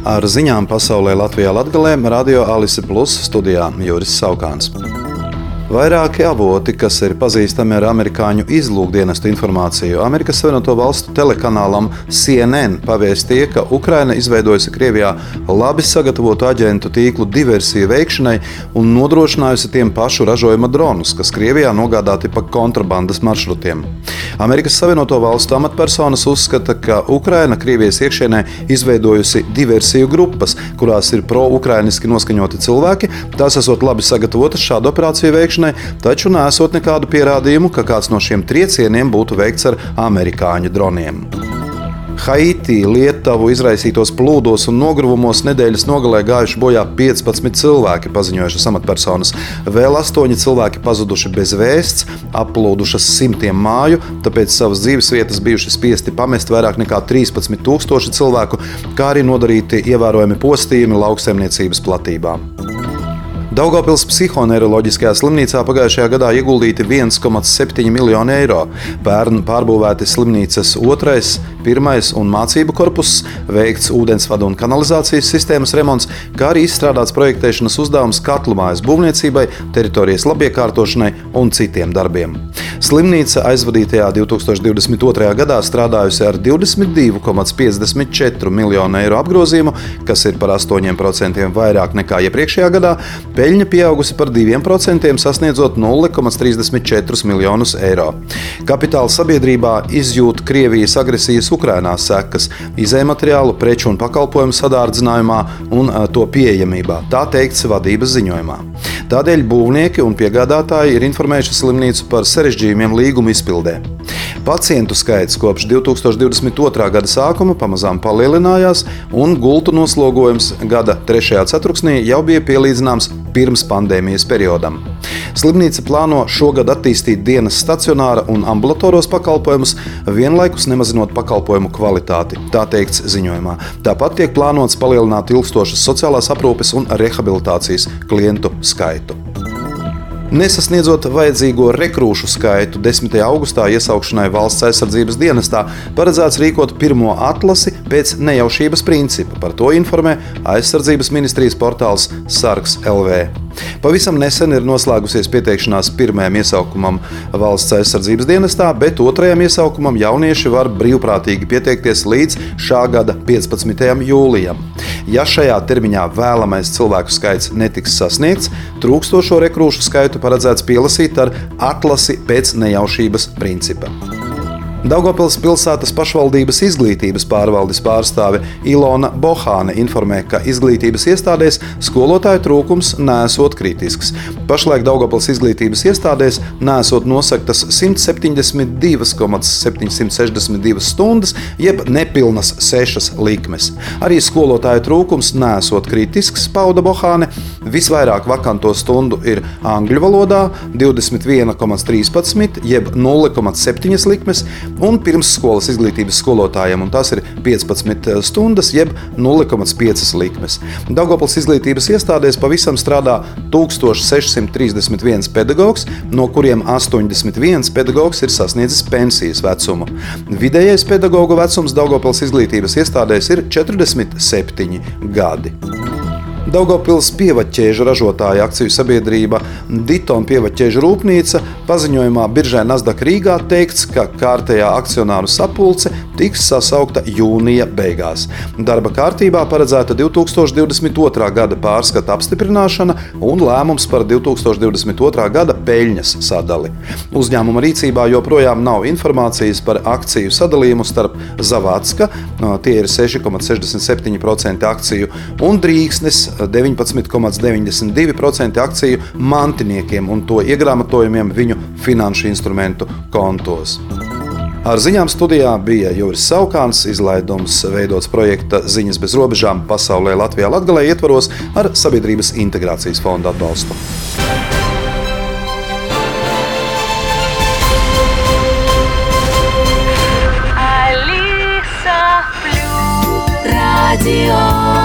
Ar ziņām pasaulē Latvijā Latgalē Radio Alise Plus studijā Juris Saukāns. Vairāki avoti, kas ir pazīstami ar amerikāņu izlūkdienestu informāciju, Amerikas Savienoto Valstu telekanālam CNN pavēstīja, ka Ukraina izveidojusi Krievijā labi sagatavotu aģentu tīklu diversiju veikšanai un nodrošinājusi tiem pašu ražojuma dronus, kas Krievijā nogādāti pa kontrabandas maršrutiem. Amerikas Savienoto Valstu amatpersonas uzskata, ka Ukraina Krievijas iekšienē izveidojusi diversiju grupas, kurās ir pro-ukrainiski noskaņoti cilvēki. Tās esot labi sagatavotas šādu operāciju veikšanai taču nesot nekādu pierādījumu, ka kāds no šiem triecieniem būtu veikts ar amerikāņu droniem. Haiti Lietuvu izraisītos plūdos un nogruvumos nedēļas nogalē gājuši bojā 15 cilvēki, paziņojušas amatpersonas. Vēl 8 cilvēki pazuduši bez vēsts, aplūdušas simtiem māju, tāpēc savas dzīves vietas bijuši spiesti pamest vairāk nekā 13,000 cilvēku, kā arī nodarīti ievērojami postījumi lauksaimniecības platībām. Daugopils psihoneiroloģiskajā slimnīcā pagājušajā gadā ieguldīti 1,7 miljoni eiro. Pērn pārbūvēti slimnīcas otrais, pirmais un mācību korpuss, veikts ūdensvadu un kanalizācijas sistēmas remonts, kā arī izstrādāts projektēšanas uzdevums katlu mājas būvniecībai, teritorijas labiekārtošanai un citiem darbiem. Slimnīca aizvadītajā 2022. gadā strādājusi ar 22,54 miljonu eiro apgrozījumu, kas ir par 8% vairāk nekā iepriekšējā gadā. Peļņa pieaugusi par 2%, sasniedzot 0,34 miljonus eiro. Kapitāla sabiedrībā izjūt Krievijas agresijas Ukrainā sekas izējumateriālu, preču un pakalpojumu sadārdzinājumā un to pieejamībā. Tā teikts vadības ziņojumā. Tādēļ būvnieki un piegādātāji ir informējuši slimnīcu par sarežģījumiem līguma izpildē. Pacientu skaits kopš 2022. gada sākuma pamazām palielinājās, un gultu noslogojums gada 3. ceturksnī jau bija pielīdzināms pirms pandēmijas periodam. Slimnīca plāno šogad attīstīt dienas stacionāra un ambulatoros pakalpojumus, vienlaikus nemazinot pakalpojumu kvalitāti. Tā teikts ziņojumā. Tāpat tiek plānots palielināt ilgstošas sociālās aprūpes un rehabilitācijas klientu skaitu. Nesasniedzot vajadzīgo rekrūšu skaitu, 10. augustā iesaukšanai valsts aizsardzības dienestā paredzēts rīkot pirmo atlasi pēc nejaušības principa. Par to informē aizsardzības ministrijas portāls Sargs LV. Pavisam nesen ir noslēgusies pieteikšanās pirmajam iesaukumam valsts aizsardzības dienestā, bet otrajam iesaukumam jaunieši var brīvprātīgi pieteikties līdz šā gada 15. jūlijam. Ja šajā termiņā vēlamais cilvēku skaits netiks sasniegts, trūkstošo rekrūšu skaitu paredzēts pielasīt ar atlasi pēc nejaušības principa. Daugopils pilsētas pašvaldības izglītības pārvaldes pārstāve Ilona Bohāne informē, ka izglītības iestādēs skolotāju trūkums nesot kritisks. Pašlaik Daugopils izglītības iestādēs nesot nosaktas 172,762 stundas, jeb nepilnas sešas likmes. Arī skolotāju trūkums nesot kritisks, pauda Bohāne. Visvairāk vakanto stundu ir angļu valodā - 21,13 jeb 0,7 likmes un pirmsskolas izglītības skolotājiem, un tas ir 15 eh, stundas, jeb 0,5 likmes. Daugopils izglītības iestādēs pavisam strādā 1631 pedagogs, no kuriem 81 pedagogs ir sasniedzis pensijas vecumu. Vidējais pedagoģa vecums Daugopils izglītības iestādēs ir 47 gadi. Daugopils pievaķēžu ražotāja akciju sabiedrība Ditona pievaķēžu rūpnīca paziņojumā Biržē Nasdaq Rīgā teikts, ka kārtējā akcionāru sapulce tiks sasaukta jūnija beigās. Darba kārtībā paredzēta 2022. gada pārskata apstiprināšana un lēmums par 2022. gada peļņas sadali. Uzņēmuma rīcībā joprojām nav informācijas par akciju sadalījumu starp Zavadska, tie ir 6,67% akciju, un Drīksnes 19,92% akciju mantiniekiem un to iegrāmatojumiem viņu finanšu instrumentu kontos. Ar ziņām studijā bija Juris Saukāns, izlaidums veidots projekta Ziņas bez robežām pasaulē Latvijā Latgalē ietvaros ar Sabiedrības integrācijas fonda atbalstu. Radio